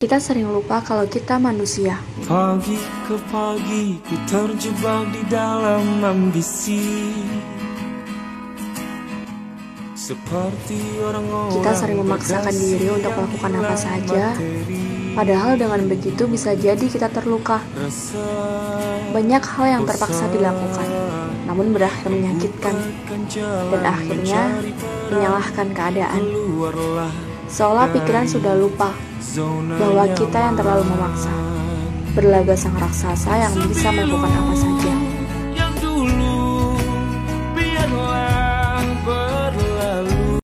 Kita sering lupa kalau kita manusia. Pagi ke pagi ku terjebak di dalam ambisi Seperti orang-orang Kita sering memaksakan diri untuk melakukan apa saja, padahal dengan begitu bisa jadi kita terluka. Banyak hal yang terpaksa dilakukan, namun berakhir menyakitkan, dan akhirnya menyalahkan keadaan. Seolah pikiran sudah lupa bahwa kita yang terlalu memaksa, berlaga sang raksasa yang bisa melakukan apa saja.